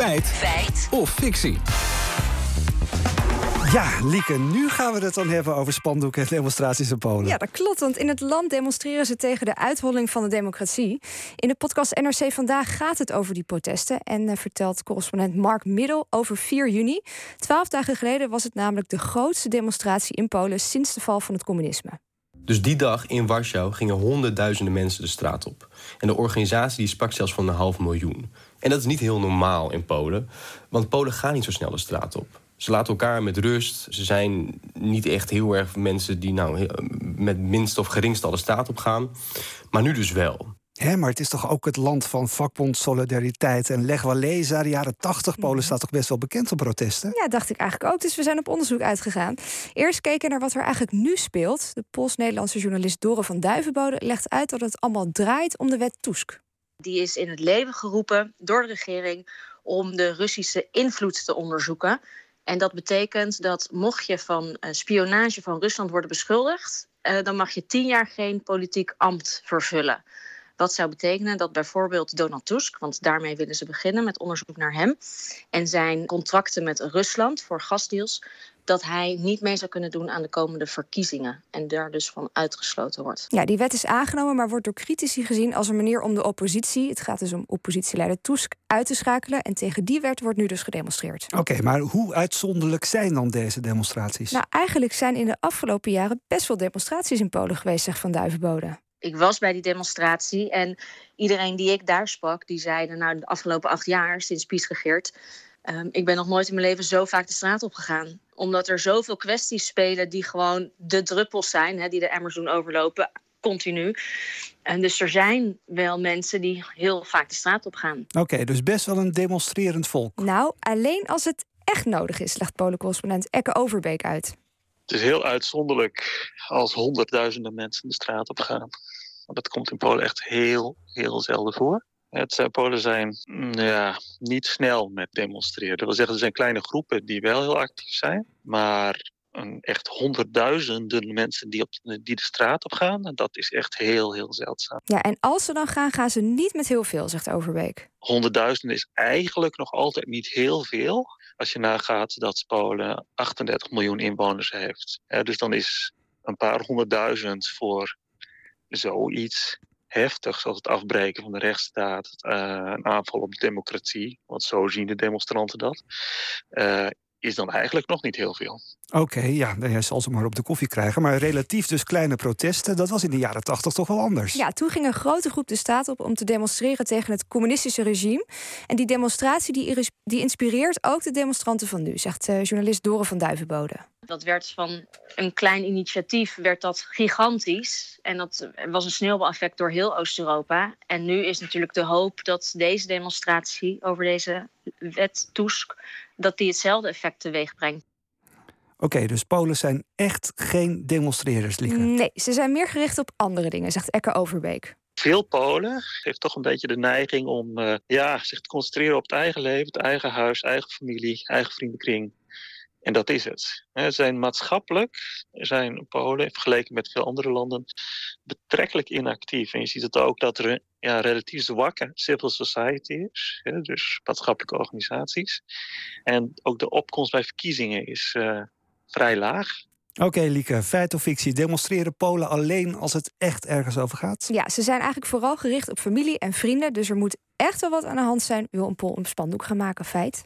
Feit. Feit. Of fictie. Ja, Lieke, nu gaan we het dan hebben over spandoeken en demonstraties in Polen. Ja, dat klopt, want in het land demonstreren ze tegen de uitholling van de democratie. In de podcast NRC Vandaag gaat het over die protesten en uh, vertelt correspondent Mark Middel over 4 juni. Twaalf dagen geleden was het namelijk de grootste demonstratie in Polen sinds de val van het communisme. Dus die dag in Warschau gingen honderdduizenden mensen de straat op. En de organisatie die sprak zelfs van een half miljoen. En dat is niet heel normaal in Polen, want Polen gaan niet zo snel de straat op. Ze laten elkaar met rust. Ze zijn niet echt heel erg mensen die nou, met minst of geringst de straat op gaan. Maar nu dus wel. Hè, maar het is toch ook het land van vakbond solidariteit en Leg Walesa, de jaren 80. Polen staat toch best wel bekend op protesten? Ja, dacht ik eigenlijk ook. Dus we zijn op onderzoek uitgegaan. Eerst keken naar wat er eigenlijk nu speelt. De Pools-Nederlandse journalist Dore van Duivenbode legt uit dat het allemaal draait om de wet Tusk. Die is in het leven geroepen door de regering om de Russische invloed te onderzoeken. En dat betekent dat mocht je van spionage van Rusland worden beschuldigd, dan mag je tien jaar geen politiek ambt vervullen. Wat zou betekenen dat bijvoorbeeld Donald Tusk, want daarmee willen ze beginnen met onderzoek naar hem, en zijn contracten met Rusland voor gasdeals, dat hij niet mee zou kunnen doen aan de komende verkiezingen en daar dus van uitgesloten wordt. Ja, die wet is aangenomen, maar wordt door critici gezien als een manier om de oppositie, het gaat dus om oppositieleider Tusk, uit te schakelen. En tegen die wet wordt nu dus gedemonstreerd. Oké, maar hoe uitzonderlijk zijn dan deze demonstraties? Nou, eigenlijk zijn in de afgelopen jaren best wel demonstraties in Polen geweest, zegt Van Duivenbode. Ik was bij die demonstratie en iedereen die ik daar sprak, die zeiden nou de afgelopen acht jaar sinds Pies regeert, um, ik ben nog nooit in mijn leven zo vaak de straat op gegaan. Omdat er zoveel kwesties spelen die gewoon de druppels zijn, hè, die de emmers doen overlopen, continu. En dus er zijn wel mensen die heel vaak de straat op gaan. Oké, dus best wel een demonstrerend volk. Nou, alleen als het echt nodig is, legt Polen-correspondent Ekke Overbeek uit. Het is heel uitzonderlijk als honderdduizenden mensen de straat op gaan. Dat komt in Polen echt heel, heel zelden voor. Het, Polen zijn ja, niet snel met demonstreren. Dat wil zeggen, er zijn kleine groepen die wel heel actief zijn. Maar een echt honderdduizenden mensen die, op, die de straat op gaan, dat is echt heel, heel zeldzaam. Ja, en als ze dan gaan, gaan ze niet met heel veel, zegt Overbeek. Honderdduizenden is eigenlijk nog altijd niet heel veel. Als je nagaat dat Polen 38 miljoen inwoners heeft. dus dan is een paar honderdduizend voor zoiets heftig, zoals het afbreken van de rechtsstaat, uh, een aanval op de democratie, want zo zien de demonstranten dat, uh, is dan eigenlijk nog niet heel veel. Oké, okay, ja, hij zal ze maar op de koffie krijgen. Maar relatief dus kleine protesten, dat was in de jaren tachtig toch wel anders. Ja, toen ging een grote groep de staat op om te demonstreren tegen het communistische regime. En die demonstratie die, die inspireert ook de demonstranten van nu, zegt uh, journalist Dore van Duivenbode. Dat werd van een klein initiatief, werd dat gigantisch. En dat was een sneeuwbaleffect door heel Oost-Europa. En nu is natuurlijk de hoop dat deze demonstratie over deze wet Tusk... dat die hetzelfde effect teweeg brengt. Oké, okay, dus Polen zijn echt geen demonstreerders, Lieke? Nee, ze zijn meer gericht op andere dingen, zegt Ekke Overbeek. Veel Polen heeft toch een beetje de neiging om uh, ja, zich te concentreren op het eigen leven, het eigen huis, eigen familie, eigen vriendenkring. En dat is het. Ze zijn maatschappelijk, zijn Polen, vergeleken met veel andere landen, betrekkelijk inactief. En je ziet het ook dat er een ja, relatief zwakke civil society is, dus maatschappelijke organisaties. En ook de opkomst bij verkiezingen is uh, vrij laag. Oké, okay, Lieke, feit of fictie. Demonstreren Polen alleen als het echt ergens over gaat? Ja, ze zijn eigenlijk vooral gericht op familie en vrienden. Dus er moet echt wel wat aan de hand zijn. Wil een Pool een spandoek gaan maken, feit?